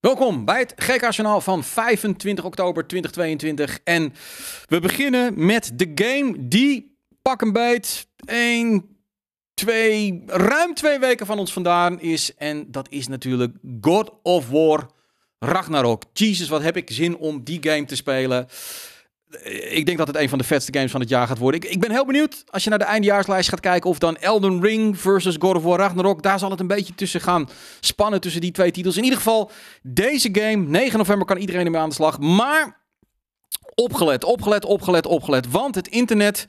Welkom bij het GK-journaal van 25 oktober 2022. En we beginnen met de game die pak een beet 1, 2, ruim twee weken van ons vandaan is. En dat is natuurlijk God of War Ragnarok. Jesus, wat heb ik zin om die game te spelen. Ik denk dat het een van de vetste games van het jaar gaat worden. Ik, ik ben heel benieuwd als je naar de eindjaarslijst gaat kijken of dan Elden Ring versus God of War Ragnarok. Daar zal het een beetje tussen gaan spannen tussen die twee titels. In ieder geval, deze game, 9 november kan iedereen ermee aan de slag. Maar opgelet, opgelet, opgelet, opgelet. Want het internet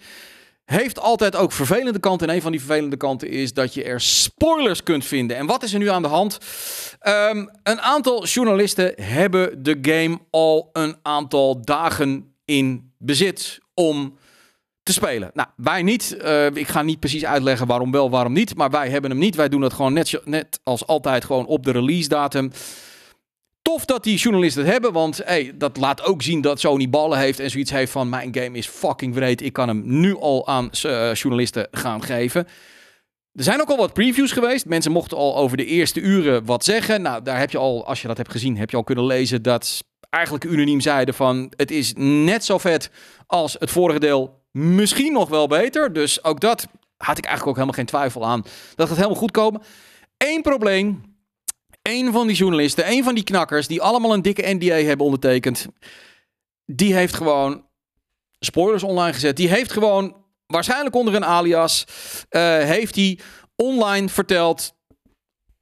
heeft altijd ook vervelende kanten. En een van die vervelende kanten is dat je er spoilers kunt vinden. En wat is er nu aan de hand? Um, een aantal journalisten hebben de game al een aantal dagen in bezit om te spelen. Nou, wij niet. Uh, ik ga niet precies uitleggen waarom wel, waarom niet. Maar wij hebben hem niet. Wij doen het gewoon net, net als altijd gewoon op de release datum. Tof dat die journalisten het hebben, want hey, dat laat ook zien dat Sony ballen heeft en zoiets heeft van mijn game is fucking wreed. Ik kan hem nu al aan uh, journalisten gaan geven. Er zijn ook al wat previews geweest. Mensen mochten al over de eerste uren wat zeggen. Nou, daar heb je al, als je dat hebt gezien, heb je al kunnen lezen dat eigenlijk unaniem zeiden van het is net zo vet als het vorige deel. Misschien nog wel beter. Dus ook dat had ik eigenlijk ook helemaal geen twijfel aan. Dat gaat helemaal goed komen. Eén probleem. Eén van die journalisten, één van die knakkers, die allemaal een dikke NDA hebben ondertekend. Die heeft gewoon spoilers online gezet. Die heeft gewoon, waarschijnlijk onder een alias, uh, heeft hij online verteld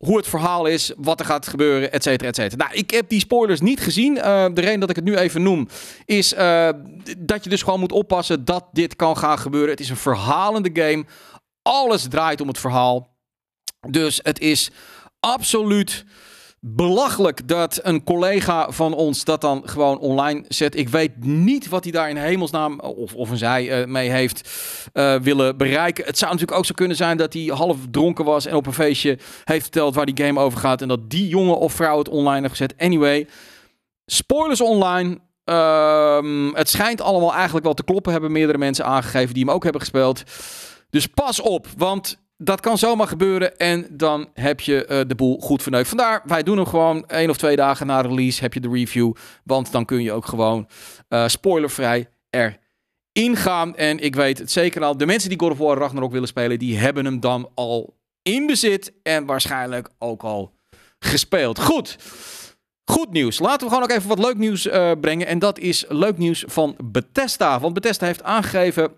hoe het verhaal is, wat er gaat gebeuren, et cetera, et cetera. Nou, ik heb die spoilers niet gezien. Uh, de reden dat ik het nu even noem, is uh, dat je dus gewoon moet oppassen dat dit kan gaan gebeuren. Het is een verhalende game. Alles draait om het verhaal. Dus het is absoluut belachelijk dat een collega van ons dat dan gewoon online zet. Ik weet niet wat hij daar in hemelsnaam of, of een zij uh, mee heeft uh, willen bereiken. Het zou natuurlijk ook zo kunnen zijn dat hij half dronken was en op een feestje heeft verteld waar die game over gaat en dat die jongen of vrouw het online heeft gezet. Anyway, spoilers online. Um, het schijnt allemaal eigenlijk wel te kloppen, hebben meerdere mensen aangegeven die hem ook hebben gespeeld. Dus pas op, want dat kan zomaar gebeuren en dan heb je uh, de boel goed verneukt. Vandaar, wij doen hem gewoon één of twee dagen na release heb je de review. Want dan kun je ook gewoon uh, spoilervrij erin gaan. En ik weet het zeker al, de mensen die God of War Ragnarok willen spelen, die hebben hem dan al in bezit en waarschijnlijk ook al gespeeld. Goed. Goed nieuws. Laten we gewoon ook even wat leuk nieuws uh, brengen. En dat is leuk nieuws van Bethesda. Want Bethesda heeft aangegeven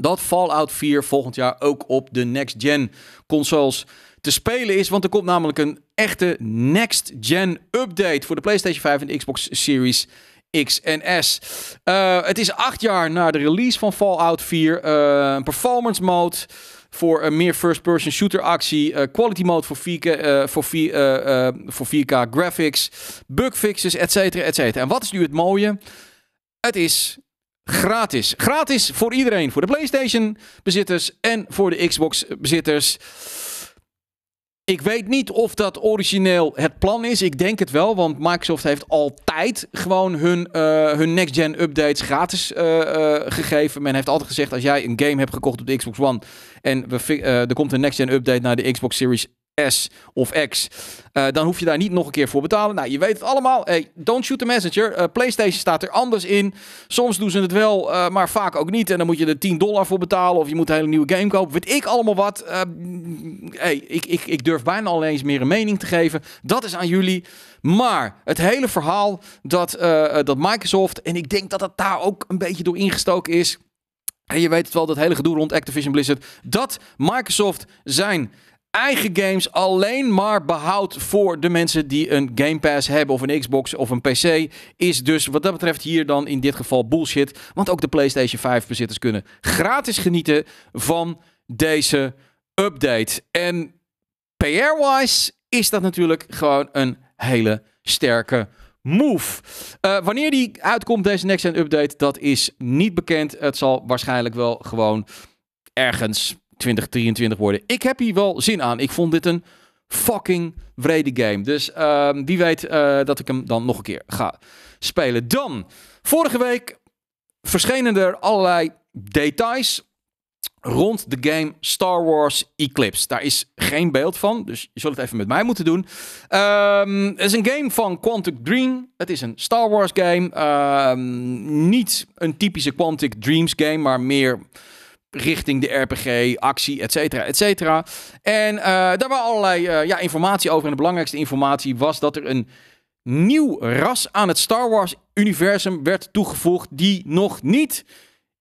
dat Fallout 4 volgend jaar ook op de next-gen consoles te spelen is. Want er komt namelijk een echte next-gen update voor de PlayStation 5 en de Xbox Series X en S. Uh, het is acht jaar na de release van Fallout 4. Uh, een performance mode voor een meer first-person shooter actie. Uh, quality mode voor 4K, voor 4, voor 4K graphics. Bug fixes, et cetera, et cetera. En wat is nu het mooie? Het is gratis. Gratis voor iedereen. Voor de PlayStation bezitters en voor de Xbox bezitters. Ik weet niet of dat origineel het plan is. Ik denk het wel, want Microsoft heeft altijd gewoon hun, uh, hun next-gen updates gratis uh, uh, gegeven. Men heeft altijd gezegd, als jij een game hebt gekocht op de Xbox One en we, er komt een next-gen update naar de Xbox Series Of X, uh, dan hoef je daar niet nog een keer voor betalen. Nou, je weet het allemaal. Hey, don't shoot the messenger. Uh, PlayStation staat er anders in. Soms doen ze het wel, uh, maar vaak ook niet. En dan moet je er 10 dollar voor betalen of je moet een hele nieuwe game kopen. Weet ik allemaal wat. hey, ik, ik, ik durf bijna al eens meer een mening te geven. Dat is aan jullie. Maar het hele verhaal dat, dat Microsoft, en ik denk dat het daar ook een beetje door ingestoken is. En je weet het wel, dat hele gedoe rond Activision Blizzard. Dat Microsoft zijn eigen games alleen maar behoudt voor de mensen die een Game Pass hebben of een Xbox of een PC. Is dus wat dat betreft hier dan in dit geval bullshit. Want ook de PlayStation 5 bezitters kunnen gratis genieten van deze update. En PR-wise is dat natuurlijk gewoon een hele sterke move. Uh, wanneer die uitkomt, deze next gen update, dat is niet bekend. Het zal waarschijnlijk wel gewoon ergens 2023 worden. Ik heb hier wel zin aan. Ik vond dit een fucking vrede game. Dus uh, wie weet uh, dat ik hem dan nog een keer ga spelen. Dan, vorige week verschenen er allerlei details rond de game Star Wars Eclipse. Daar is geen beeld van, dus je zult het even met mij moeten doen. Ehm, het is een game van Quantic Dream. Het is een Star Wars game. Ehm, niet een typische Quantic Dreams game, maar meer richting de RPG, actie, et cetera, et cetera. En uh, daar waren allerlei uh, ja, informatie over. En de belangrijkste informatie was dat er een nieuw ras aan het Star Wars-universum werd toegevoegd... die nog niet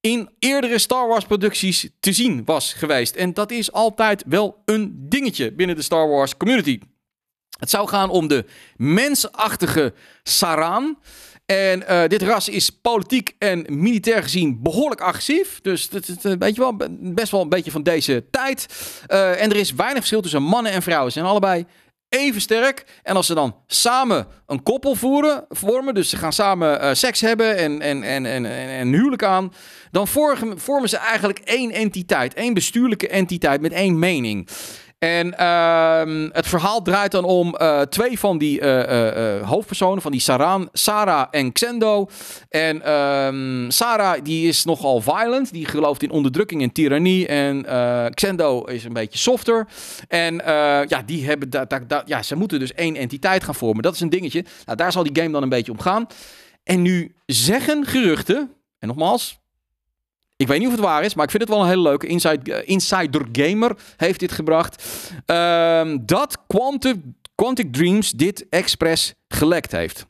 in eerdere Star Wars producties te zien was geweest. En dat is altijd wel een dingetje binnen de Star Wars community. Het zou gaan om de mensachtige Saran. En uh, dit ras is politiek en militair gezien behoorlijk agressief. Dus dat is wel, best wel een beetje van deze tijd. Uh, en er is weinig verschil tussen mannen en vrouwen. Ze zijn allebei even sterk. En als ze dan samen een koppel voeren, vormen, dus ze gaan samen uh, seks hebben en, en, en, en, en huwelijk aan, dan vormen ze eigenlijk één entiteit, één bestuurlijke entiteit met één mening. En uh, het verhaal draait dan om uh, twee van die uh, hoofdpersonen, van die Saran, Sarah en Xendo. En um, Sarah die is nogal violent, die gelooft in onderdrukking en tirannie. En Xendo is een beetje softer. En ja, die hebben da, da, da, ja, ze moeten dus één entiteit gaan vormen. Dat is een dingetje. Nou, daar zal die game dan een beetje om gaan. En nu zeggen geruchten, en nogmaals, ik weet niet of het waar is, maar ik vind het wel een hele leuke. Inside, uh, Insider Gamer heeft dit gebracht. Uh, dat Quantic, Quantic Dreams dit expres gelekt heeft.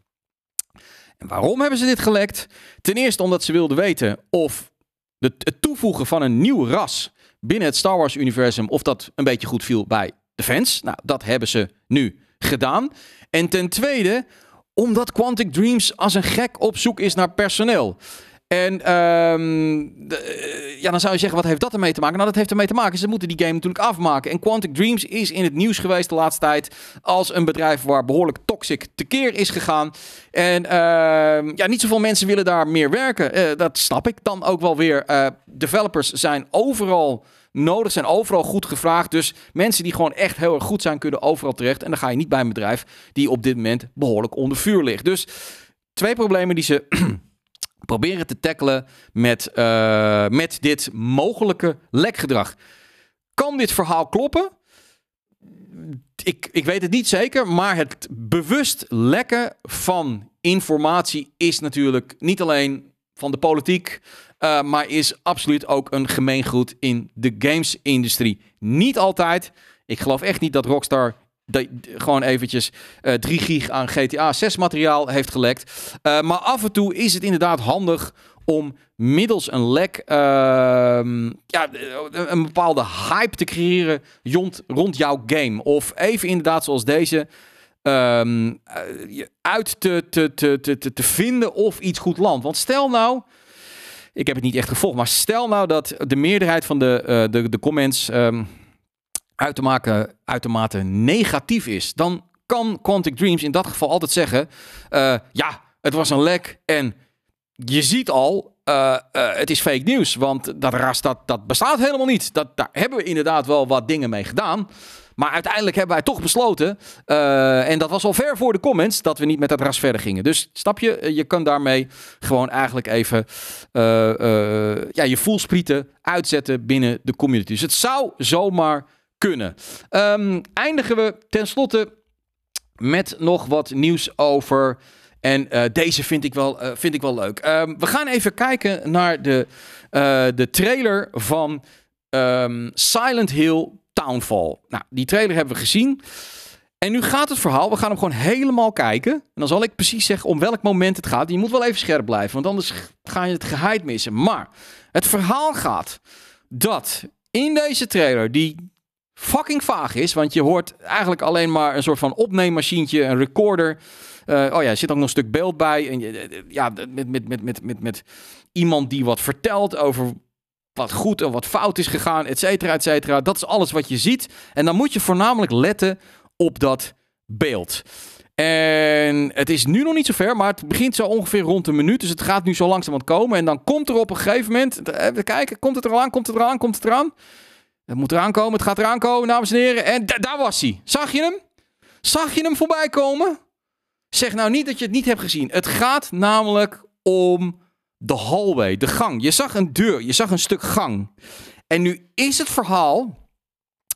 En waarom hebben ze dit gelekt? Ten eerste omdat ze wilden weten of het toevoegen van een nieuw ras binnen het Star Wars-universum... of dat een beetje goed viel bij de fans. Nou, dat hebben ze nu gedaan. En ten tweede omdat Quantic Dreams als een gek op zoek is naar personeel. En um, de, ja, dan zou je zeggen, wat heeft dat ermee te maken? Nou, dat heeft ermee te maken. Ze moeten die game natuurlijk afmaken. En Quantic Dreams is in het nieuws geweest de laatste tijd als een bedrijf waar behoorlijk toxic tekeer is gegaan. En uh, ja, niet zoveel mensen willen daar meer werken. Uh, dat snap ik dan ook wel weer. Uh, developers zijn overal nodig, zijn overal goed gevraagd. Dus mensen die gewoon echt heel erg goed zijn, kunnen overal terecht. En dan ga je niet bij een bedrijf die op dit moment behoorlijk onder vuur ligt. Dus twee problemen die ze proberen te tackelen met, uh, met dit mogelijke lekgedrag. Kan dit verhaal kloppen? Ik, ik weet het niet zeker, maar het bewust lekken van informatie is natuurlijk niet alleen van de politiek, uh, maar is absoluut ook een gemeengoed in de games-industrie. Niet altijd. Ik geloof echt niet dat Rockstar de, gewoon eventjes uh, eh, 3 gig aan GTA 6 materiaal heeft gelekt. Uh, maar af en toe is het inderdaad handig om middels een lek uh, ja, een bepaalde hype te creëren rond, rond jouw game. Of even inderdaad zoals deze um, uit te, te, te, te, te vinden of iets goed landt. Want stel nou... Ik heb het niet echt gevolgd, maar stel nou dat de meerderheid van de, de, de comments... Um, uitermate, uitermate negatief is, dan kan Quantic Dreams in dat geval altijd zeggen: uh, ja, het was een lek en je ziet al, uh, uh, het is fake nieuws, want dat ras dat, dat bestaat helemaal niet. Dat, daar hebben we inderdaad wel wat dingen mee gedaan. Maar uiteindelijk hebben wij toch besloten, en dat was al ver voor de comments, dat we niet met dat ras verder gingen. Dus stap je, je kan daarmee gewoon eigenlijk even ja, je voelsprieten uitzetten binnen de community. Dus het zou zomaar kunnen. Um, eindigen we tenslotte met nog wat nieuws over. En uh, deze vind ik wel, uh, vind ik wel leuk. Um, we gaan even kijken naar de, uh, de trailer van um, Silent Hill Townfall. Nou, die trailer hebben we gezien. En nu gaat het verhaal, we gaan hem gewoon helemaal kijken. En dan zal ik precies zeggen om welk moment het gaat. Je moet wel even scherp blijven, want anders ga je het geheid missen. Maar het verhaal gaat dat in deze trailer, die fucking vaag is. Want je hoort eigenlijk alleen maar een soort van opneemmachientje, een recorder. Uh, oh ja, er zit ook nog een stuk beeld bij. En ja, met, met, met, met, met, met iemand die wat vertelt over wat goed en wat fout is gegaan, et cetera, et cetera. Dat is alles wat je ziet. En dan moet je voornamelijk letten op dat beeld. En het is nu nog niet zo ver, maar het begint zo ongeveer rond een minuut. Dus het gaat nu zo langzaam aan komen. En dan komt er op een gegeven moment... Even kijken, komt het er al aan, komt het eraan, komt het eraan? Het moet eraan komen, het gaat eraan komen, dames en heren. En daar was hij. Zag je hem? Zag je hem voorbij komen? Zeg nou niet dat je het niet hebt gezien. Het gaat namelijk om de hallway, de gang. Je zag een deur, je zag een stuk gang. En nu is het verhaal,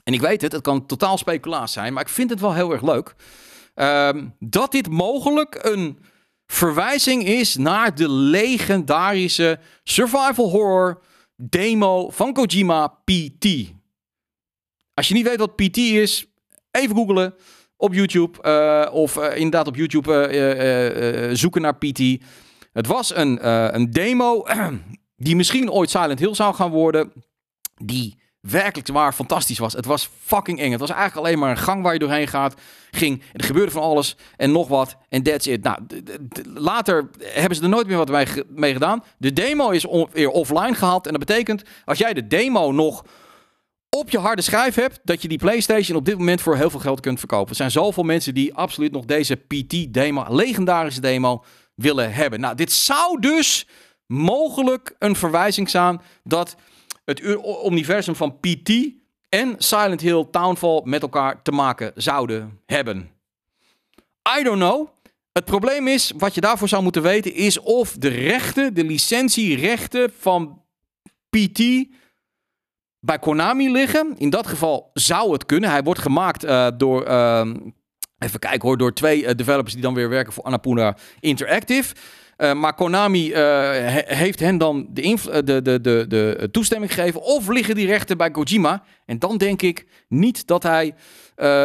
en ik weet het, het kan totaal speculaas zijn, maar ik vind het wel heel erg leuk, ehm, dat dit mogelijk een verwijzing is naar de legendarische survival horror demo van Kojima PT. Als je niet weet wat PT is, even googlen op YouTube uh, of uh, inderdaad op YouTube uh, zoeken naar PT. Het was een, een demo die misschien ooit Silent Hill zou gaan worden, die werkelijk waar fantastisch was. Het was fucking eng. Het was eigenlijk alleen maar een gang waar je doorheen gaat. Ging, er gebeurde van alles en nog wat. En that's it. Nou, later hebben ze er nooit meer wat mee gedaan. De demo is weer offline gehaald. En dat betekent, als jij de demo nog op je harde schijf hebt, dat je die PlayStation op dit moment voor heel veel geld kunt verkopen. Er zijn zoveel mensen die absoluut nog deze PT-demo, legendarische demo, willen hebben. Nou, dit zou dus mogelijk een verwijzing zijn dat het universum van PT en Silent Hill Townfall met elkaar te maken zouden hebben. I don't know. Het probleem is, wat je daarvoor zou moeten weten, is of de rechten, de licentierechten van PT bij Konami liggen. In dat geval zou het kunnen. Hij wordt gemaakt uh, door, uh, even kijken hoor, door twee uh, developers die dan weer werken voor Annapurna Interactive. Uh, maar Konami he heeft hen dan de, de, de, de, toestemming gegeven. Of liggen die rechten bij Kojima? En dan denk ik niet dat hij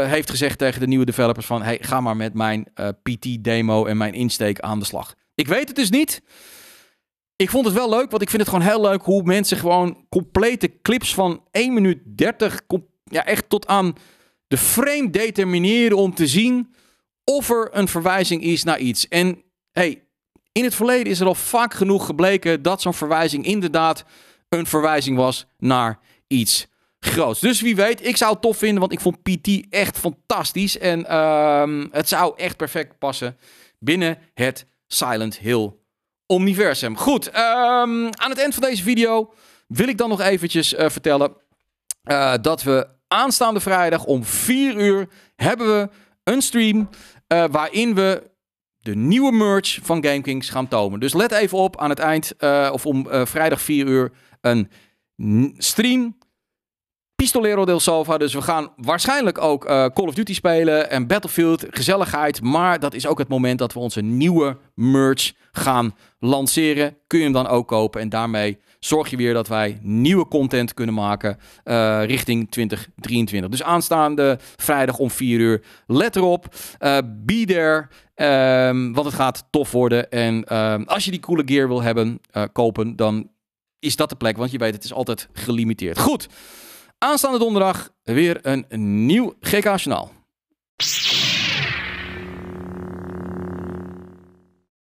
heeft gezegd tegen de nieuwe developers van... Hey, ga maar met mijn PT-demo en mijn insteek aan de slag. Ik weet het dus niet. Ik vond het wel leuk, want ik vind het gewoon heel leuk hoe mensen gewoon complete clips van 1 minuut 30... Ja, echt tot aan de frame determineren om te zien of er een verwijzing is naar iets. En hey, in het verleden is er al vaak genoeg gebleken dat zo'n verwijzing inderdaad een verwijzing was naar iets groots. Dus wie weet, ik zou het tof vinden, want ik vond PT echt fantastisch. En uh, het zou echt perfect passen binnen het Silent Hill universum. Goed, um, aan het eind van deze video wil ik dan nog eventjes uh, vertellen uh, dat we aanstaande vrijdag om 4 uur hebben we een stream uh, waarin we de nieuwe merch van GameKings gaan tonen. Dus let even op aan het eind, of om vrijdag 4 uur, een stream. Pistolero del Salva. Dus we gaan waarschijnlijk ook uh, Call of Duty spelen en Battlefield. Gezelligheid. Maar dat is ook het moment dat we onze nieuwe merch gaan lanceren. Kun je hem dan ook kopen. En daarmee zorg je weer dat wij nieuwe content kunnen maken uh, richting 2023. Dus aanstaande vrijdag om 4 uur. Let erop. Uh, be there. Um, want het gaat tof worden. En um, als je die coole gear wil hebben, kopen, dan is dat de plek. Want je weet, het is altijd gelimiteerd. Goed. Aanstaande donderdag weer een nieuw GK-journaal.